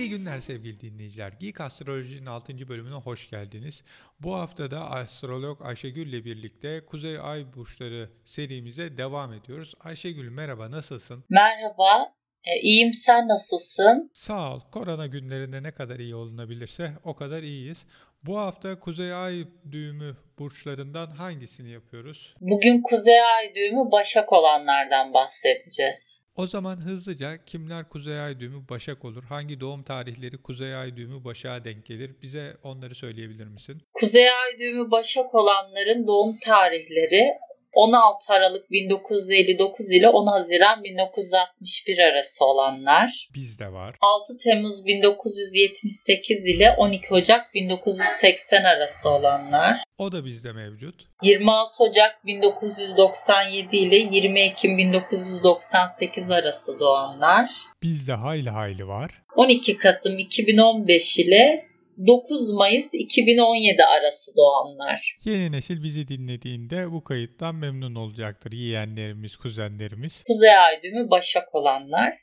İyi günler sevgili dinleyiciler. Geek Astroloji'nin 6. bölümüne hoş geldiniz. Bu hafta da astrolog Ayşegül ile birlikte Kuzey Ay Burçları serimize devam ediyoruz. Ayşegül merhaba nasılsın? Merhaba, e, iyiyim sen nasılsın? Sağ ol. Korona günlerinde ne kadar iyi olunabilirse o kadar iyiyiz. Bu hafta Kuzey Ay düğümü burçlarından hangisini yapıyoruz? Bugün Kuzey Ay düğümü Başak olanlardan bahsedeceğiz. O zaman hızlıca kimler Kuzey Ay düğümü Başak olur? Hangi doğum tarihleri Kuzey Ay düğümü Başak'a denk gelir? Bize onları söyleyebilir misin? Kuzey Ay düğümü Başak olanların doğum tarihleri 16 Aralık 1959 ile 10 Haziran 1961 arası olanlar. Bizde var. 6 Temmuz 1978 ile 12 Ocak 1980 arası olanlar. O da bizde mevcut. 26 Ocak 1997 ile 20 Ekim 1998 arası doğanlar. Bizde hayli hayli var. 12 Kasım 2015 ile 9 Mayıs 2017 arası doğanlar. Yeni nesil bizi dinlediğinde bu kayıttan memnun olacaktır. Yeğenlerimiz, kuzenlerimiz. Kuzey ay düğümü Başak olanlar.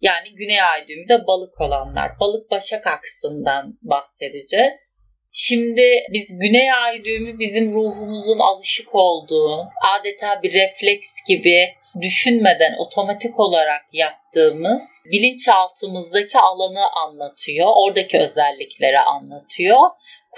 Yani Güney ay düğümü de balık olanlar. Balık Başak aksından bahsedeceğiz. Şimdi biz Güney ay düğümü bizim ruhumuzun alışık olduğu, adeta bir refleks gibi düşünmeden otomatik olarak yaptığımız bilinçaltımızdaki alanı anlatıyor. Oradaki özellikleri anlatıyor.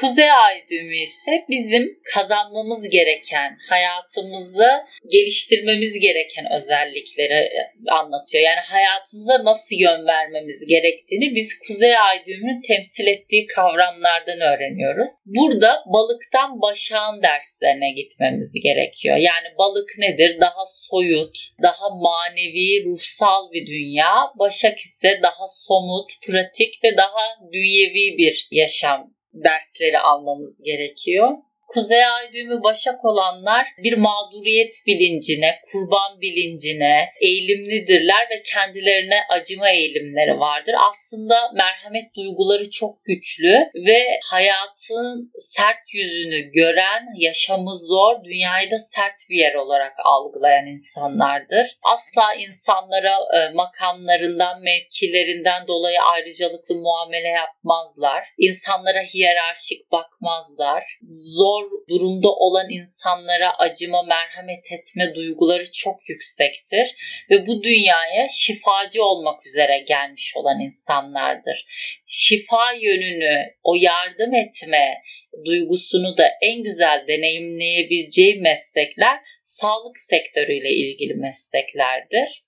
Kuzey ay düğümü ise bizim kazanmamız gereken, hayatımızı geliştirmemiz gereken özellikleri e, anlatıyor. Yani hayatımıza nasıl yön vermemiz gerektiğini biz Kuzey ay düğümünün temsil ettiği kavramlardan öğreniyoruz. Burada balıktan başağın derslerine gitmemiz gerekiyor. Yani balık nedir? Daha soyut, daha manevi, ruhsal bir dünya. Başak ise daha somut, pratik ve daha dünyevi bir yaşam dersleri almamız gerekiyor. Kuzey ay düğümü başak olanlar bir mağduriyet bilincine, kurban bilincine eğilimlidirler ve kendilerine acıma eğilimleri vardır. Aslında merhamet duyguları çok güçlü ve hayatın sert yüzünü gören, yaşamı zor, dünyayı da sert bir yer olarak algılayan insanlardır. Asla insanlara e, makamlarından, mevkilerinden dolayı ayrıcalıklı muamele yapmazlar. İnsanlara hiyerarşik bakmazlar. Zor zor durumda olan insanlara acıma, merhamet etme duyguları çok yüksektir ve bu dünyaya şifacı olmak üzere gelmiş olan insanlardır. Şifa yönünü, o yardım etme duygusunu da en güzel deneyimleyebileceği meslekler sağlık sektörüyle ilgili mesleklerdir.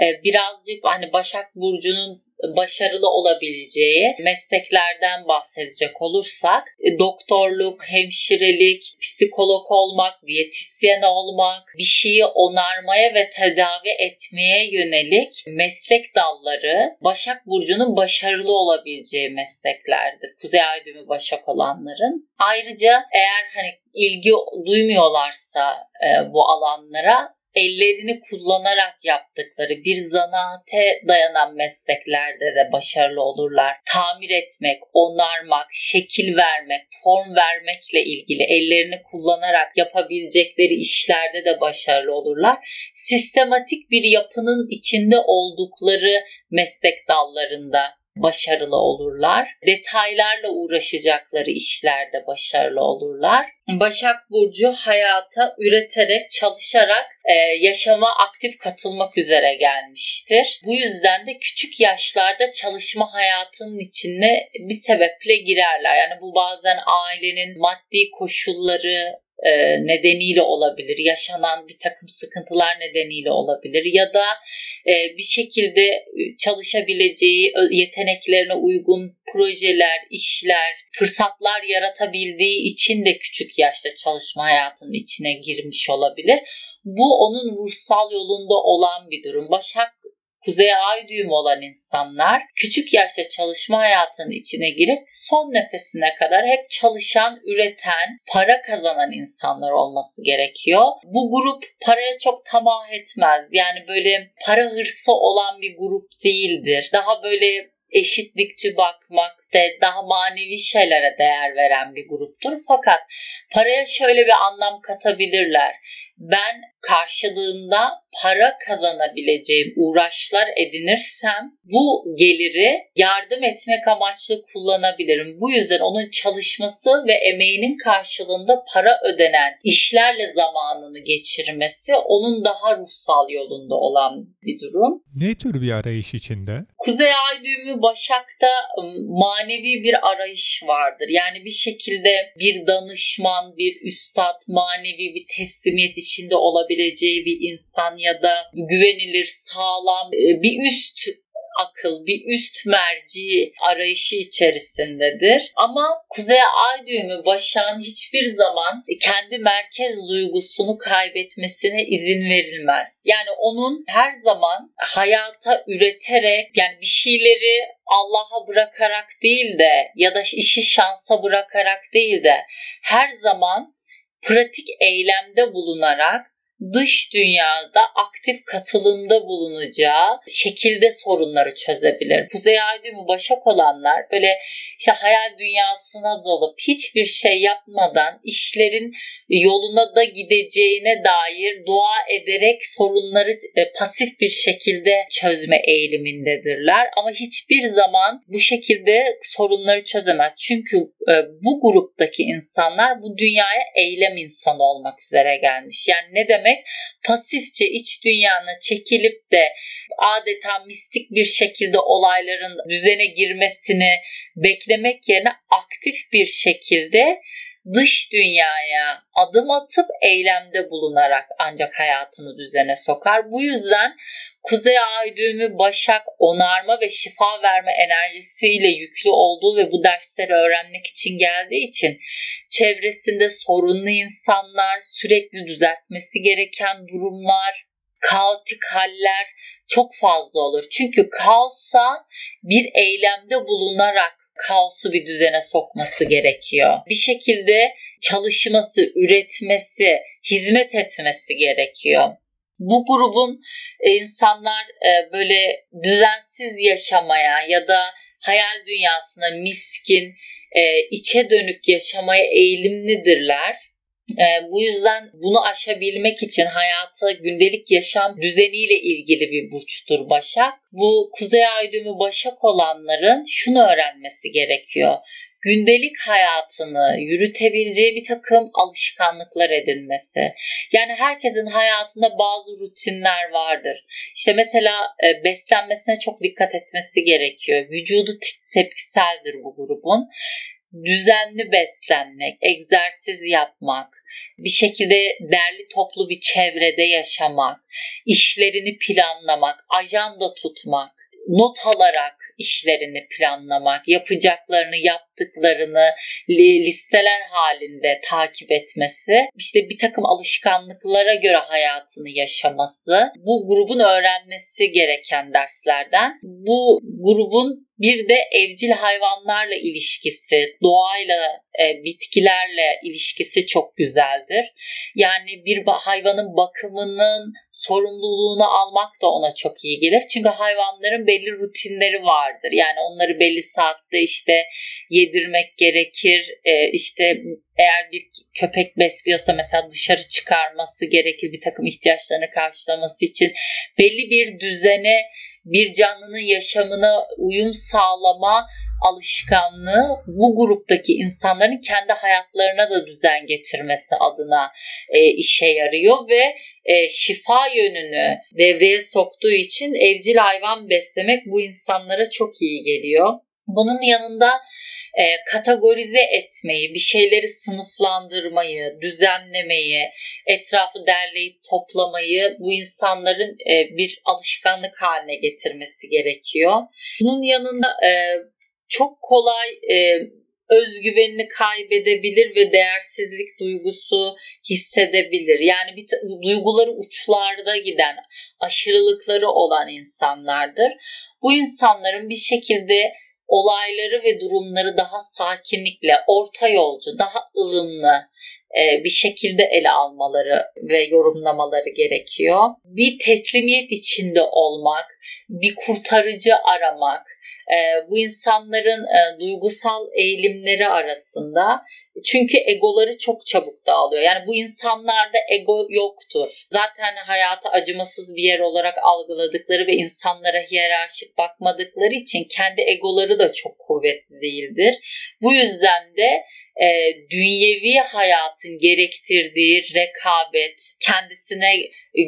Ee, birazcık hani Başak Burcu'nun başarılı olabileceği mesleklerden bahsedecek olursak e, doktorluk, hemşirelik, psikolog olmak, diyetisyen olmak, bir şeyi onarmaya ve tedavi etmeye yönelik meslek dalları Başak Burcu'nun başarılı olabileceği mesleklerdir. Kuzey Ay düğümü Başak olanların. Ayrıca eğer hani ilgi duymuyorlarsa e, bu alanlara ellerini kullanarak yaptıkları bir zanaate dayanan mesleklerde de başarılı olurlar. Tamir etmek, onarmak, şekil vermek, form vermekle ilgili ellerini kullanarak yapabilecekleri işlerde de başarılı olurlar. Sistematik bir yapının içinde oldukları meslek dallarında başarılı olurlar. Detaylarla uğraşacakları işlerde başarılı olurlar. Başak Burcu hayata üreterek, çalışarak e, yaşama aktif katılmak üzere gelmiştir. Bu yüzden de küçük yaşlarda çalışma hayatının içine bir sebeple girerler. Yani bu bazen ailenin maddi koşulları, e, nedeniyle olabilir, yaşanan bir takım sıkıntılar nedeniyle olabilir ya da e, bir şekilde e, çalışabileceği yeteneklerine uygun projeler, işler, fırsatlar yaratabildiği için de küçük yaşta çalışma hayatının içine girmiş olabilir. Bu onun ruhsal yolunda olan bir durum. Başak kuzeye ay düğümü olan insanlar küçük yaşta çalışma hayatının içine girip son nefesine kadar hep çalışan, üreten, para kazanan insanlar olması gerekiyor. Bu grup paraya çok tamah etmez. Yani böyle para hırsı olan bir grup değildir. Daha böyle eşitlikçi bakmak, de daha manevi şeylere değer veren bir gruptur. Fakat paraya şöyle bir anlam katabilirler ben karşılığında para kazanabileceğim uğraşlar edinirsem bu geliri yardım etmek amaçlı kullanabilirim. Bu yüzden onun çalışması ve emeğinin karşılığında para ödenen işlerle zamanını geçirmesi onun daha ruhsal yolunda olan bir durum. Ne tür bir arayış içinde? Kuzey Ay düğümü Başak'ta manevi bir arayış vardır. Yani bir şekilde bir danışman, bir üstad, manevi bir teslimiyet içinde olabileceği bir insan ya da güvenilir, sağlam bir üst akıl, bir üst merci arayışı içerisindedir. Ama Kuzey Ay düğümü Başak'ın hiçbir zaman kendi merkez duygusunu kaybetmesine izin verilmez. Yani onun her zaman hayata üreterek yani bir şeyleri Allah'a bırakarak değil de ya da işi şansa bırakarak değil de her zaman pratik eylemde bulunarak dış dünyada aktif katılımda bulunacağı şekilde sorunları çözebilir. Kuzey ay başak olanlar böyle işte hayal dünyasına dalıp hiçbir şey yapmadan işlerin yoluna da gideceğine dair dua ederek sorunları e, pasif bir şekilde çözme eğilimindedirler. Ama hiçbir zaman bu şekilde sorunları çözemez. Çünkü e, bu gruptaki insanlar bu dünyaya eylem insanı olmak üzere gelmiş. Yani ne demek? Demek pasifçe iç dünyana çekilip de adeta mistik bir şekilde olayların düzene girmesini beklemek yerine aktif bir şekilde dış dünyaya adım atıp eylemde bulunarak ancak hayatını düzene sokar. Bu yüzden Kuzey Ay düğümü Başak onarma ve şifa verme enerjisiyle yüklü olduğu ve bu dersleri öğrenmek için geldiği için çevresinde sorunlu insanlar, sürekli düzeltmesi gereken durumlar, kaotik haller çok fazla olur. Çünkü kaossa bir eylemde bulunarak kaosu bir düzene sokması gerekiyor. Bir şekilde çalışması, üretmesi, hizmet etmesi gerekiyor. Bu grubun e, insanlar e, böyle düzensiz yaşamaya ya da hayal dünyasına miskin, e, içe dönük yaşamaya eğilimlidirler. Bu yüzden bunu aşabilmek için hayatı gündelik yaşam düzeniyle ilgili bir burçtur Başak. Bu kuzey ay düğümü Başak olanların şunu öğrenmesi gerekiyor gündelik hayatını yürütebileceği bir takım alışkanlıklar edinmesi. Yani herkesin hayatında bazı rutinler vardır. İşte mesela e, beslenmesine çok dikkat etmesi gerekiyor. Vücudu tepkiseldir bu grubun düzenli beslenmek, egzersiz yapmak, bir şekilde derli toplu bir çevrede yaşamak, işlerini planlamak, ajanda tutmak, not alarak işlerini planlamak, yapacaklarını, yaptıklarını listeler halinde takip etmesi, işte bir takım alışkanlıklara göre hayatını yaşaması, bu grubun öğrenmesi gereken derslerden. Bu grubun bir de evcil hayvanlarla ilişkisi, doğayla, e, bitkilerle ilişkisi çok güzeldir. Yani bir hayvanın bakımının sorumluluğunu almak da ona çok iyi gelir. Çünkü hayvanların belli rutinleri vardır. Yani onları belli saatte işte yedirmek gerekir. E, işte eğer bir köpek besliyorsa mesela dışarı çıkarması gerekir bir takım ihtiyaçlarını karşılaması için. Belli bir düzene bir canlının yaşamına uyum sağlama alışkanlığı bu gruptaki insanların kendi hayatlarına da düzen getirmesi adına e, işe yarıyor ve e, şifa yönünü devreye soktuğu için evcil hayvan beslemek bu insanlara çok iyi geliyor. Bunun yanında e, kategorize etmeyi, bir şeyleri sınıflandırmayı, düzenlemeyi, etrafı derleyip toplamayı bu insanların e, bir alışkanlık haline getirmesi gerekiyor. Bunun yanında e, çok kolay e, özgüvenini kaybedebilir ve değersizlik duygusu hissedebilir. Yani bir duyguları uçlarda giden, aşırılıkları olan insanlardır. Bu insanların bir şekilde olayları ve durumları daha sakinlikle, orta yolcu, daha ılımlı, e, bir şekilde ele almaları ve yorumlamaları gerekiyor. Bir teslimiyet içinde olmak, bir kurtarıcı aramak, e, bu insanların e, duygusal eğilimleri arasında çünkü egoları çok çabuk dağılıyor. Yani bu insanlarda ego yoktur. Zaten hayatı acımasız bir yer olarak algıladıkları ve insanlara hiyerarşik bakmadıkları için kendi egoları da çok kuvvetli değildir. Bu yüzden de e, dünyevi hayatın gerektirdiği rekabet, kendisine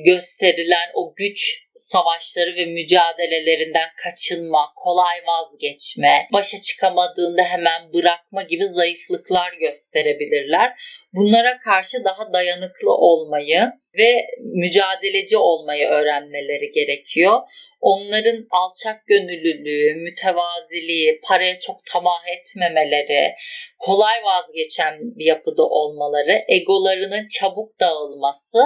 gösterilen o güç savaşları ve mücadelelerinden kaçınma, kolay vazgeçme, başa çıkamadığında hemen bırakma gibi zayıflıklar gösterebilirler. Bunlara karşı daha dayanıklı olmayı ve mücadeleci olmayı öğrenmeleri gerekiyor. Onların alçak gönüllülüğü, mütevaziliği, paraya çok tamah etmemeleri, kolay vazgeçen bir yapıda olmaları, egolarının çabuk dağılması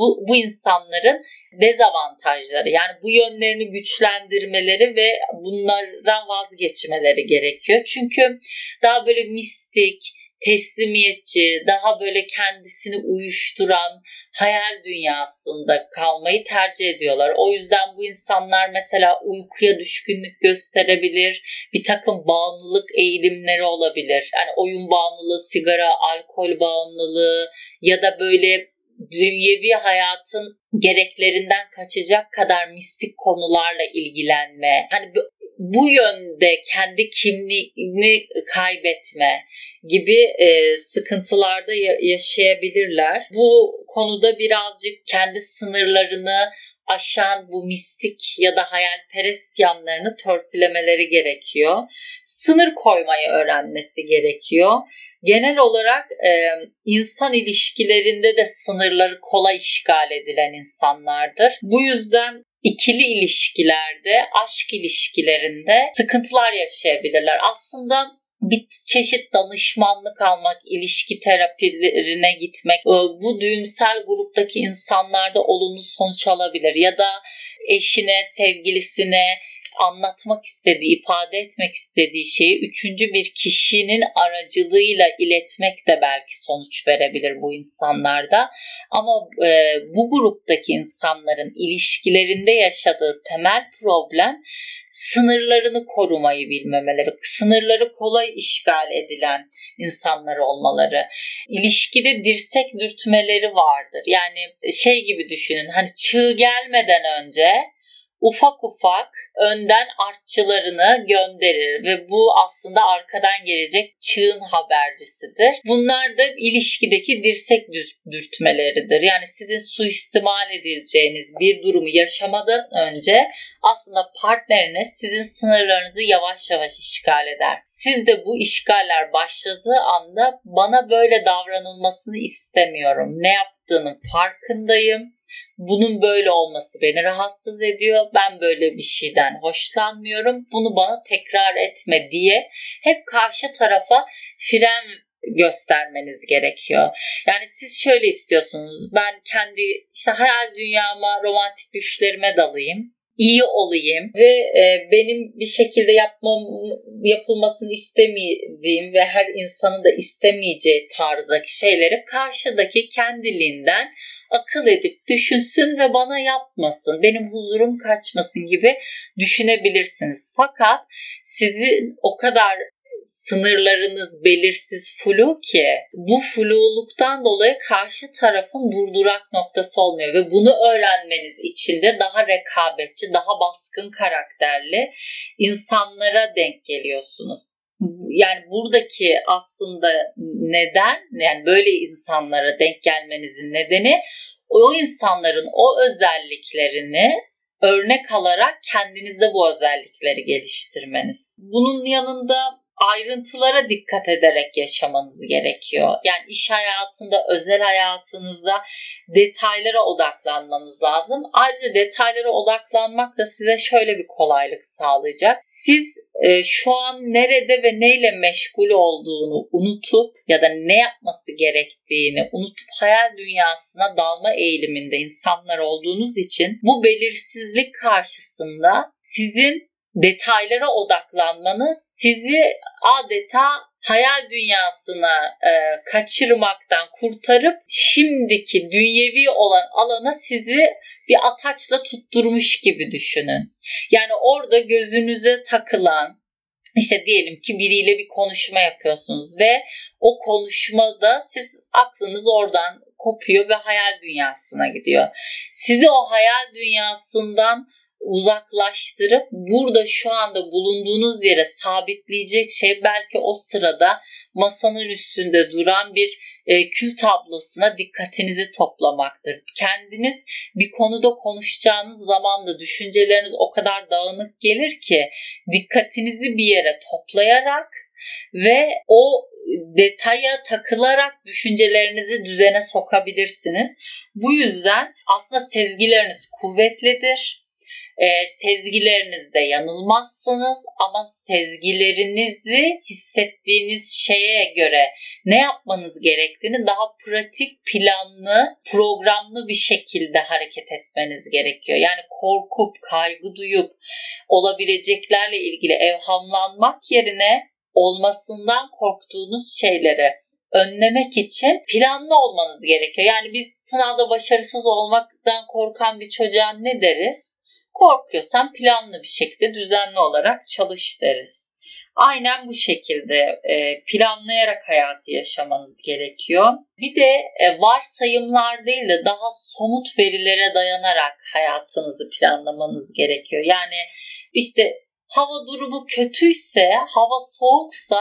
bu, bu insanların dezavantajları yani bu yönlerini güçlendirmeleri ve bunlardan vazgeçmeleri gerekiyor. Çünkü daha böyle mistik, teslimiyetçi, daha böyle kendisini uyuşturan hayal dünyasında kalmayı tercih ediyorlar. O yüzden bu insanlar mesela uykuya düşkünlük gösterebilir, bir takım bağımlılık eğilimleri olabilir. Yani oyun bağımlılığı, sigara, alkol bağımlılığı ya da böyle dünyevi hayatın gereklerinden kaçacak kadar mistik konularla ilgilenme. Hani bu yönde kendi kimliğini kaybetme gibi e, sıkıntılarda yaşayabilirler. Bu konuda birazcık kendi sınırlarını aşan bu mistik ya da hayalperest yanlarını törpülemeleri gerekiyor. Sınır koymayı öğrenmesi gerekiyor. Genel olarak e, insan ilişkilerinde de sınırları kolay işgal edilen insanlardır. Bu yüzden ikili ilişkilerde, aşk ilişkilerinde sıkıntılar yaşayabilirler. Aslında bir çeşit danışmanlık almak, ilişki terapilerine gitmek, e, bu düğümsel gruptaki insanlarda olumlu sonuç alabilir ya da eşine, sevgilisine, anlatmak istediği, ifade etmek istediği şeyi üçüncü bir kişinin aracılığıyla iletmek de belki sonuç verebilir bu insanlarda. Ama e, bu gruptaki insanların ilişkilerinde yaşadığı temel problem sınırlarını korumayı bilmemeleri, sınırları kolay işgal edilen insanlar olmaları. İlişkide dirsek dürtmeleri vardır. Yani şey gibi düşünün hani çığ gelmeden önce ufak ufak önden artçılarını gönderir ve bu aslında arkadan gelecek çığın habercisidir. Bunlar da ilişkideki dirsek dürtmeleridir. Yani sizin suistimal edileceğiniz bir durumu yaşamadan önce aslında partneriniz sizin sınırlarınızı yavaş yavaş işgal eder. Siz de bu işgaller başladığı anda bana böyle davranılmasını istemiyorum. Ne yaptığının farkındayım bunun böyle olması beni rahatsız ediyor. Ben böyle bir şeyden hoşlanmıyorum. Bunu bana tekrar etme diye hep karşı tarafa fren göstermeniz gerekiyor. Yani siz şöyle istiyorsunuz. Ben kendi işte hayal dünyama, romantik düşlerime dalayım iyi olayım ve e, benim bir şekilde yapmam yapılmasını istemediğim ve her insanın da istemeyeceği tarzdaki şeyleri karşıdaki kendiliğinden akıl edip düşünsün ve bana yapmasın, benim huzurum kaçmasın gibi düşünebilirsiniz. Fakat sizin o kadar sınırlarınız belirsiz flu ki bu fluluktan dolayı karşı tarafın durdurak noktası olmuyor ve bunu öğrenmeniz için de daha rekabetçi, daha baskın karakterli insanlara denk geliyorsunuz. Yani buradaki aslında neden yani böyle insanlara denk gelmenizin nedeni o insanların o özelliklerini örnek alarak kendinizde bu özellikleri geliştirmeniz. Bunun yanında ayrıntılara dikkat ederek yaşamanız gerekiyor. Yani iş hayatında, özel hayatınızda detaylara odaklanmanız lazım. Ayrıca detaylara odaklanmak da size şöyle bir kolaylık sağlayacak. Siz e, şu an nerede ve neyle meşgul olduğunu unutup ya da ne yapması gerektiğini unutup hayal dünyasına dalma eğiliminde insanlar olduğunuz için bu belirsizlik karşısında sizin detaylara odaklanmanız sizi adeta hayal dünyasına e, kaçırmaktan kurtarıp şimdiki dünyevi olan alana sizi bir ataçla tutturmuş gibi düşünün. Yani orada gözünüze takılan işte diyelim ki biriyle bir konuşma yapıyorsunuz ve o konuşmada siz aklınız oradan kopuyor ve hayal dünyasına gidiyor. Sizi o hayal dünyasından uzaklaştırıp burada şu anda bulunduğunuz yere sabitleyecek şey belki o sırada masanın üstünde duran bir e, kül tablosuna dikkatinizi toplamaktır. Kendiniz bir konuda konuşacağınız zaman da düşünceleriniz o kadar dağınık gelir ki dikkatinizi bir yere toplayarak ve o detaya takılarak düşüncelerinizi düzene sokabilirsiniz. Bu yüzden aslında sezgileriniz kuvvetlidir e, sezgilerinizde yanılmazsınız ama sezgilerinizi hissettiğiniz şeye göre ne yapmanız gerektiğini daha pratik, planlı, programlı bir şekilde hareket etmeniz gerekiyor. Yani korkup, kaygı duyup olabileceklerle ilgili evhamlanmak yerine olmasından korktuğunuz şeyleri önlemek için planlı olmanız gerekiyor. Yani biz sınavda başarısız olmaktan korkan bir çocuğa ne deriz? Korkuyorsan planlı bir şekilde düzenli olarak çalış deriz. Aynen bu şekilde e, planlayarak hayatı yaşamanız gerekiyor. Bir de e, varsayımlar değil de daha somut verilere dayanarak hayatınızı planlamanız gerekiyor. Yani işte hava durumu kötüyse, hava soğuksa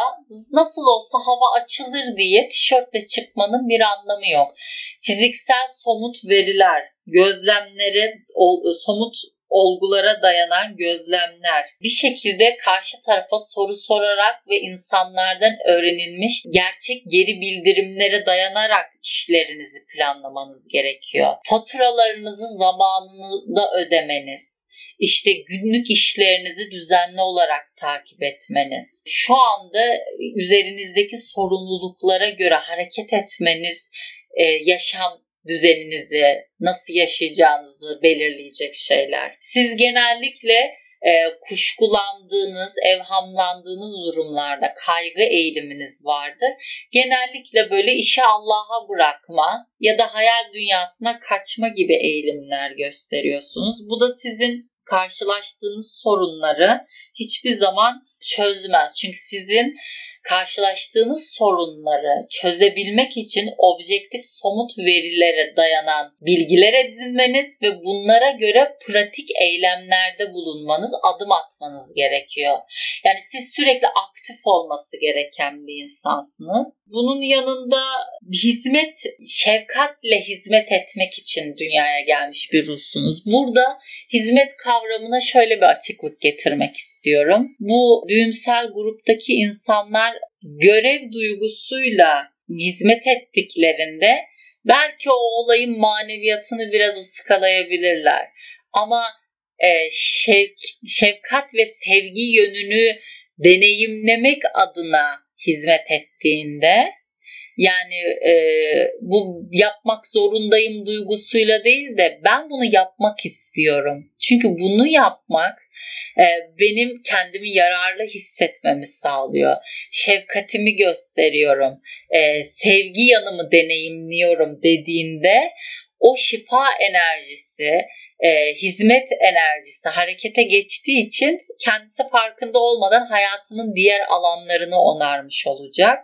nasıl olsa hava açılır diye tişörtle çıkmanın bir anlamı yok. Fiziksel somut veriler, gözlemlere, somut olgulara dayanan gözlemler. Bir şekilde karşı tarafa soru sorarak ve insanlardan öğrenilmiş gerçek geri bildirimlere dayanarak işlerinizi planlamanız gerekiyor. Faturalarınızı zamanında ödemeniz, işte günlük işlerinizi düzenli olarak takip etmeniz, şu anda üzerinizdeki sorumluluklara göre hareket etmeniz, e, yaşam düzeninizi, nasıl yaşayacağınızı belirleyecek şeyler. Siz genellikle e, kuşkulandığınız, evhamlandığınız durumlarda kaygı eğiliminiz vardır. Genellikle böyle işi Allah'a bırakma ya da hayal dünyasına kaçma gibi eğilimler gösteriyorsunuz. Bu da sizin karşılaştığınız sorunları hiçbir zaman çözmez. Çünkü sizin karşılaştığınız sorunları çözebilmek için objektif somut verilere dayanan bilgiler edinmeniz ve bunlara göre pratik eylemlerde bulunmanız, adım atmanız gerekiyor. Yani siz sürekli aktif olması gereken bir insansınız. Bunun yanında hizmet, şefkatle hizmet etmek için dünyaya gelmiş bir ruhsunuz. Burada hizmet kavramına şöyle bir açıklık getirmek istiyorum. Bu düğümsel gruptaki insanlar görev duygusuyla hizmet ettiklerinde belki o olayın maneviyatını biraz ıskalayabilirler. Ama e, şevk, şefkat ve sevgi yönünü deneyimlemek adına hizmet ettiğinde yani e, bu yapmak zorundayım duygusuyla değil de ben bunu yapmak istiyorum. Çünkü bunu yapmak e, benim kendimi yararlı hissetmemi sağlıyor. Şefkatimi gösteriyorum. E, sevgi yanımı deneyimliyorum dediğinde o şifa enerjisi, e, hizmet enerjisi harekete geçtiği için kendisi farkında olmadan hayatının diğer alanlarını onarmış olacak.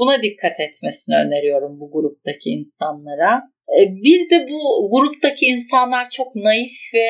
Buna dikkat etmesini öneriyorum bu gruptaki insanlara. E, bir de bu gruptaki insanlar çok naif ve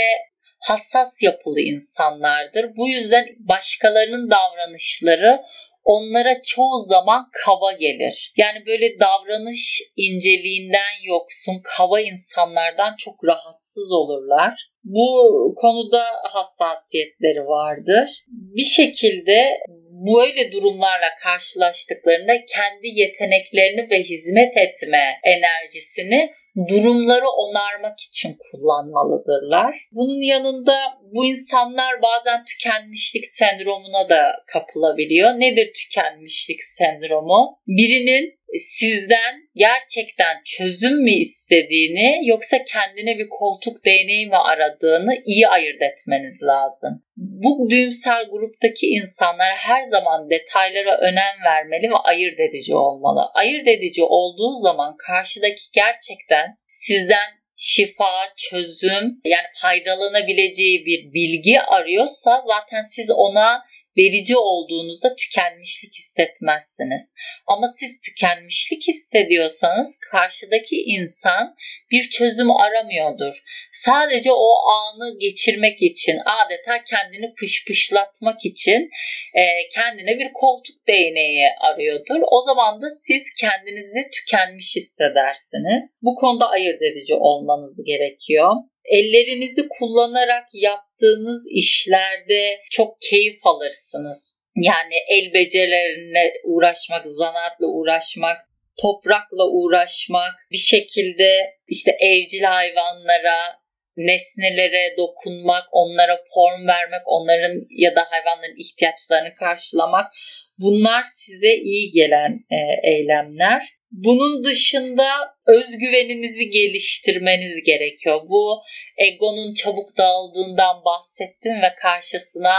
hassas yapılı insanlardır. Bu yüzden başkalarının davranışları onlara çoğu zaman kaba gelir. Yani böyle davranış inceliğinden yoksun kaba insanlardan çok rahatsız olurlar. Bu konuda hassasiyetleri vardır. Bir şekilde böyle durumlarla karşılaştıklarında kendi yeteneklerini ve hizmet etme enerjisini durumları onarmak için kullanmalıdırlar. Bunun yanında bu insanlar bazen tükenmişlik sendromuna da kapılabiliyor. Nedir tükenmişlik sendromu? Birinin sizden gerçekten çözüm mü istediğini yoksa kendine bir koltuk değneği mi aradığını iyi ayırt etmeniz lazım. Bu düğümsel gruptaki insanlar her zaman detaylara önem vermeli ve ayırt edici olmalı. Ayırt edici olduğu zaman karşıdaki gerçekten sizden şifa, çözüm yani faydalanabileceği bir bilgi arıyorsa zaten siz ona verici olduğunuzda tükenmişlik hissetmezsiniz. Ama siz tükenmişlik hissediyorsanız karşıdaki insan bir çözüm aramıyordur. Sadece o anı geçirmek için adeta kendini pışpışlatmak için e, kendine bir koltuk değneği arıyordur. O zaman da siz kendinizi tükenmiş hissedersiniz. Bu konuda ayırt edici olmanız gerekiyor ellerinizi kullanarak yaptığınız işlerde çok keyif alırsınız. Yani el becerilerine uğraşmak, zanaatla uğraşmak, toprakla uğraşmak, bir şekilde işte evcil hayvanlara, nesnelere dokunmak, onlara form vermek, onların ya da hayvanların ihtiyaçlarını karşılamak bunlar size iyi gelen e, eylemler. Bunun dışında özgüveninizi geliştirmeniz gerekiyor. Bu egonun çabuk dağıldığından bahsettim ve karşısına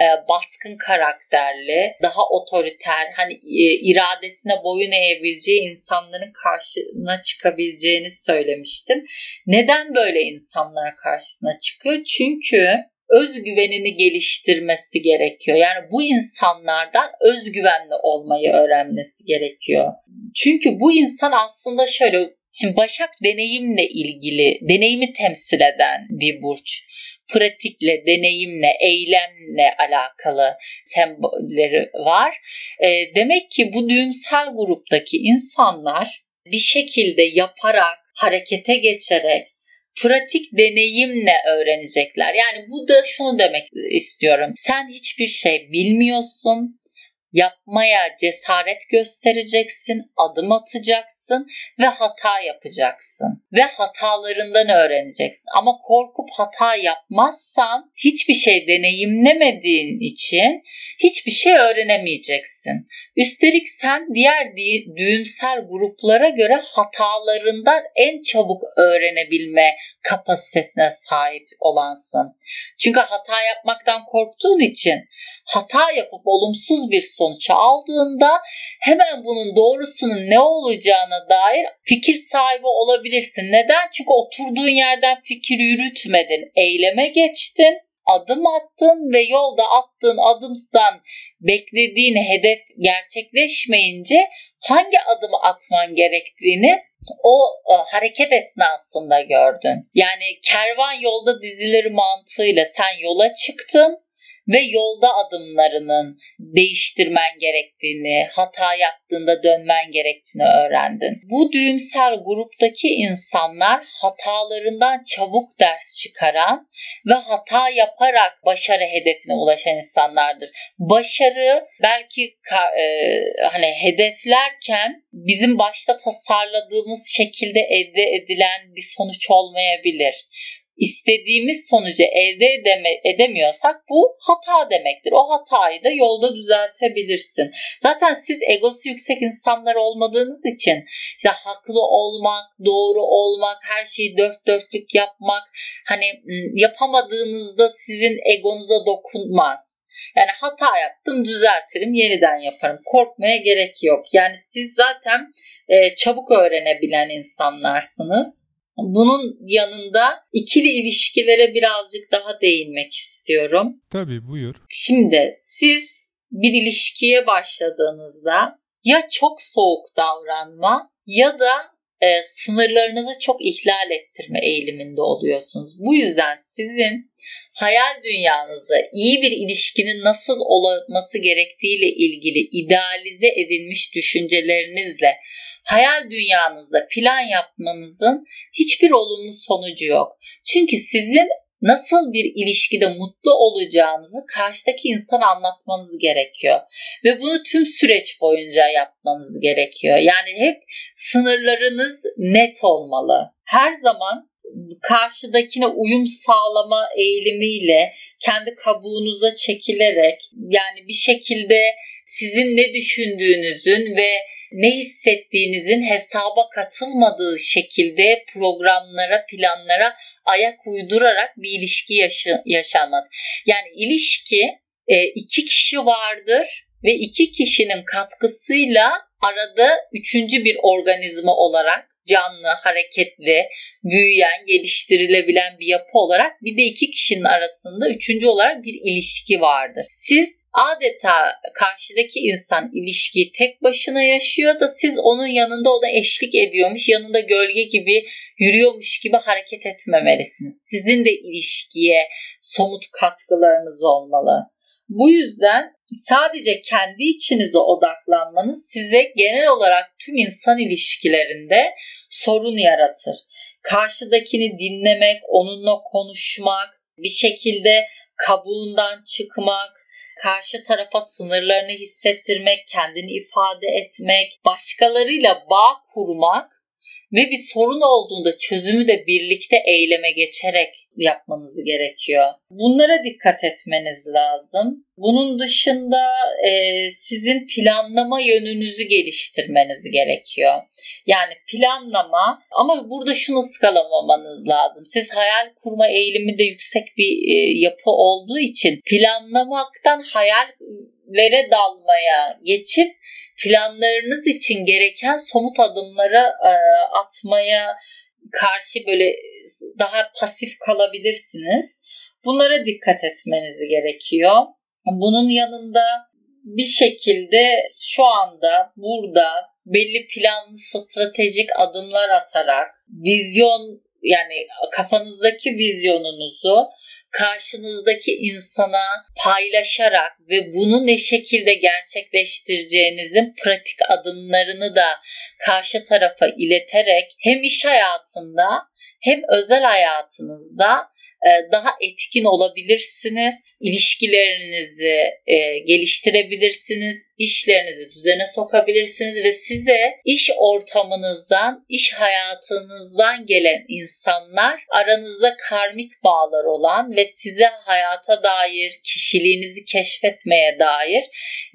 e, baskın karakterli, daha otoriter, hani e, iradesine boyun eğebileceği insanların karşısına çıkabileceğini söylemiştim. Neden böyle insanlar karşısına çıkıyor? Çünkü özgüvenini geliştirmesi gerekiyor. Yani bu insanlardan özgüvenli olmayı öğrenmesi gerekiyor. Çünkü bu insan aslında şöyle Şimdi Başak deneyimle ilgili, deneyimi temsil eden bir burç. Pratikle, deneyimle, eylemle alakalı sembolleri var. E, demek ki bu düğümsel gruptaki insanlar bir şekilde yaparak, harekete geçerek pratik deneyimle öğrenecekler. Yani bu da şunu demek istiyorum. Sen hiçbir şey bilmiyorsun yapmaya cesaret göstereceksin, adım atacaksın ve hata yapacaksın. Ve hatalarından öğreneceksin. Ama korkup hata yapmazsan hiçbir şey deneyimlemediğin için hiçbir şey öğrenemeyeceksin. Üstelik sen diğer düğümsel gruplara göre hatalarından en çabuk öğrenebilme kapasitesine sahip olansın. Çünkü hata yapmaktan korktuğun için hata yapıp olumsuz bir sonuç aldığında hemen bunun doğrusunun ne olacağına dair fikir sahibi olabilirsin. Neden? Çünkü oturduğun yerden fikir yürütmedin, eyleme geçtin adım attın ve yolda attığın adımdan beklediğin hedef gerçekleşmeyince hangi adımı atman gerektiğini o e, hareket esnasında gördün. Yani kervan yolda dizileri mantığıyla sen yola çıktın ve yolda adımlarının değiştirmen gerektiğini, hata yaptığında dönmen gerektiğini öğrendin. Bu düğümsel gruptaki insanlar hatalarından çabuk ders çıkaran ve hata yaparak başarı hedefine ulaşan insanlardır. Başarı belki e, hani hedeflerken bizim başta tasarladığımız şekilde elde edilen bir sonuç olmayabilir istediğimiz sonucu elde edeme, edemiyorsak bu hata demektir. O hatayı da yolda düzeltebilirsin. Zaten siz egosu yüksek insanlar olmadığınız için işte haklı olmak, doğru olmak, her şeyi dört dörtlük yapmak hani yapamadığınızda sizin egonuza dokunmaz. Yani hata yaptım düzeltirim yeniden yaparım. Korkmaya gerek yok. Yani siz zaten e, çabuk öğrenebilen insanlarsınız bunun yanında ikili ilişkilere birazcık daha değinmek istiyorum. Tabii buyur. Şimdi siz bir ilişkiye başladığınızda ya çok soğuk davranma ya da e, sınırlarınızı çok ihlal ettirme eğiliminde oluyorsunuz. Bu yüzden sizin hayal dünyanızı iyi bir ilişkinin nasıl olması gerektiğiyle ilgili idealize edilmiş düşüncelerinizle hayal dünyanızda plan yapmanızın hiçbir olumlu sonucu yok. Çünkü sizin nasıl bir ilişkide mutlu olacağınızı karşıdaki insana anlatmanız gerekiyor. Ve bunu tüm süreç boyunca yapmanız gerekiyor. Yani hep sınırlarınız net olmalı. Her zaman karşıdakine uyum sağlama eğilimiyle kendi kabuğunuza çekilerek yani bir şekilde sizin ne düşündüğünüzün ve ne hissettiğinizin hesaba katılmadığı şekilde programlara, planlara ayak uydurarak bir ilişki yaşı- yaşanmaz. Yani ilişki e, iki kişi vardır ve iki kişinin katkısıyla arada üçüncü bir organizma olarak canlı, hareketli, büyüyen, geliştirilebilen bir yapı olarak bir de iki kişinin arasında üçüncü olarak bir ilişki vardır. Siz adeta karşıdaki insan ilişkiyi tek başına yaşıyor da siz onun yanında ona eşlik ediyormuş, yanında gölge gibi yürüyormuş gibi hareket etmemelisiniz. Sizin de ilişkiye somut katkılarınız olmalı. Bu yüzden sadece kendi içinize odaklanmanız size genel olarak tüm insan ilişkilerinde sorun yaratır. Karşıdakini dinlemek, onunla konuşmak, bir şekilde kabuğundan çıkmak, karşı tarafa sınırlarını hissettirmek, kendini ifade etmek, başkalarıyla bağ kurmak ve bir sorun olduğunda çözümü de birlikte eyleme geçerek yapmanız gerekiyor. Bunlara dikkat etmeniz lazım. Bunun dışında e, sizin planlama yönünüzü geliştirmeniz gerekiyor. Yani planlama ama burada şunu ıskalamamanız lazım. Siz hayal kurma eğilimi de yüksek bir e, yapı olduğu için planlamaktan hayallere dalmaya geçip planlarınız için gereken somut adımlara e, atmaya karşı böyle daha pasif kalabilirsiniz. Bunlara dikkat etmeniz gerekiyor. Bunun yanında bir şekilde şu anda burada belli planlı stratejik adımlar atarak vizyon yani kafanızdaki vizyonunuzu karşınızdaki insana paylaşarak ve bunu ne şekilde gerçekleştireceğinizin pratik adımlarını da karşı tarafa ileterek hem iş hayatında hem özel hayatınızda daha etkin olabilirsiniz. İlişkilerinizi e, geliştirebilirsiniz. işlerinizi düzene sokabilirsiniz ve size iş ortamınızdan, iş hayatınızdan gelen insanlar aranızda karmik bağlar olan ve size hayata dair, kişiliğinizi keşfetmeye dair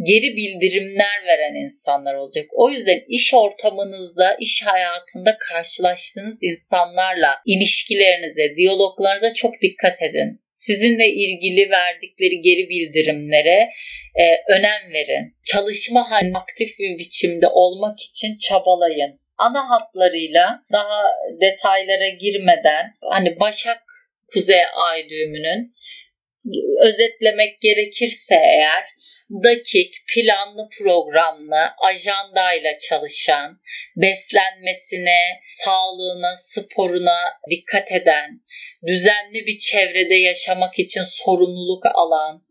geri bildirimler veren insanlar olacak. O yüzden iş ortamınızda, iş hayatında karşılaştığınız insanlarla ilişkilerinize, diyaloglarınıza çok dikkat edin. Sizinle ilgili verdikleri geri bildirimlere e, önem verin. Çalışma halinde aktif bir biçimde olmak için çabalayın. Ana hatlarıyla daha detaylara girmeden hani Başak Kuzey Ay düğümünün özetlemek gerekirse eğer dakik, planlı programlı, ajandayla çalışan, beslenmesine, sağlığına, sporuna dikkat eden, düzenli bir çevrede yaşamak için sorumluluk alan,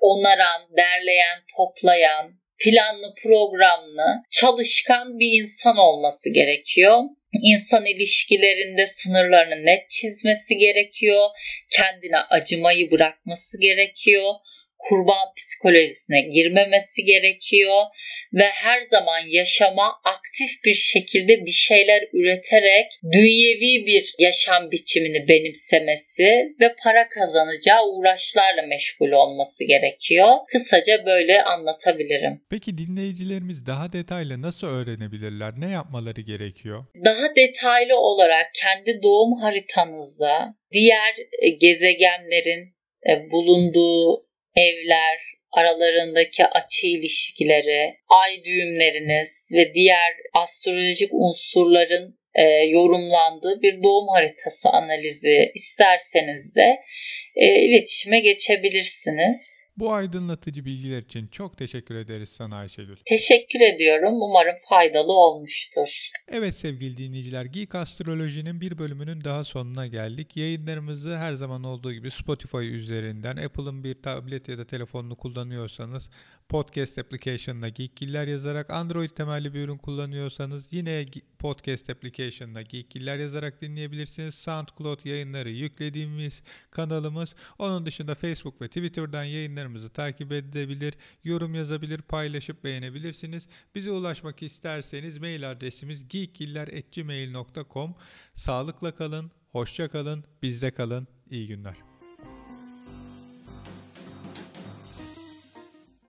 onaran, derleyen, toplayan, planlı, programlı, çalışkan bir insan olması gerekiyor. İnsan ilişkilerinde sınırlarını net çizmesi gerekiyor. Kendine acımayı bırakması gerekiyor kurban psikolojisine girmemesi gerekiyor ve her zaman yaşama aktif bir şekilde bir şeyler üreterek dünyevi bir yaşam biçimini benimsemesi ve para kazanacağı uğraşlarla meşgul olması gerekiyor. Kısaca böyle anlatabilirim. Peki dinleyicilerimiz daha detaylı nasıl öğrenebilirler? Ne yapmaları gerekiyor? Daha detaylı olarak kendi doğum haritanızda diğer gezegenlerin e, bulunduğu evler, aralarındaki açı ilişkileri, ay düğümleriniz ve diğer astrolojik unsurların e, yorumlandığı bir doğum haritası analizi isterseniz de e, iletişime geçebilirsiniz. Bu aydınlatıcı bilgiler için çok teşekkür ederiz sana Ayşegül. Teşekkür ediyorum. Umarım faydalı olmuştur. Evet sevgili dinleyiciler, Geek Astroloji'nin bir bölümünün daha sonuna geldik. Yayınlarımızı her zaman olduğu gibi Spotify üzerinden, Apple'ın bir tablet ya da telefonunu kullanıyorsanız podcast application'ına Geekgiller yazarak, Android temelli bir ürün kullanıyorsanız yine podcast application'ına Geekgiller yazarak dinleyebilirsiniz. SoundCloud yayınları yüklediğimiz kanalımız. Onun dışında Facebook ve Twitter'dan yayınlarımızı takip edebilir, yorum yazabilir, paylaşıp beğenebilirsiniz. Bize ulaşmak isterseniz mail adresimiz geekgiller.gmail.com Sağlıkla kalın, hoşça kalın, bizde kalın, iyi günler.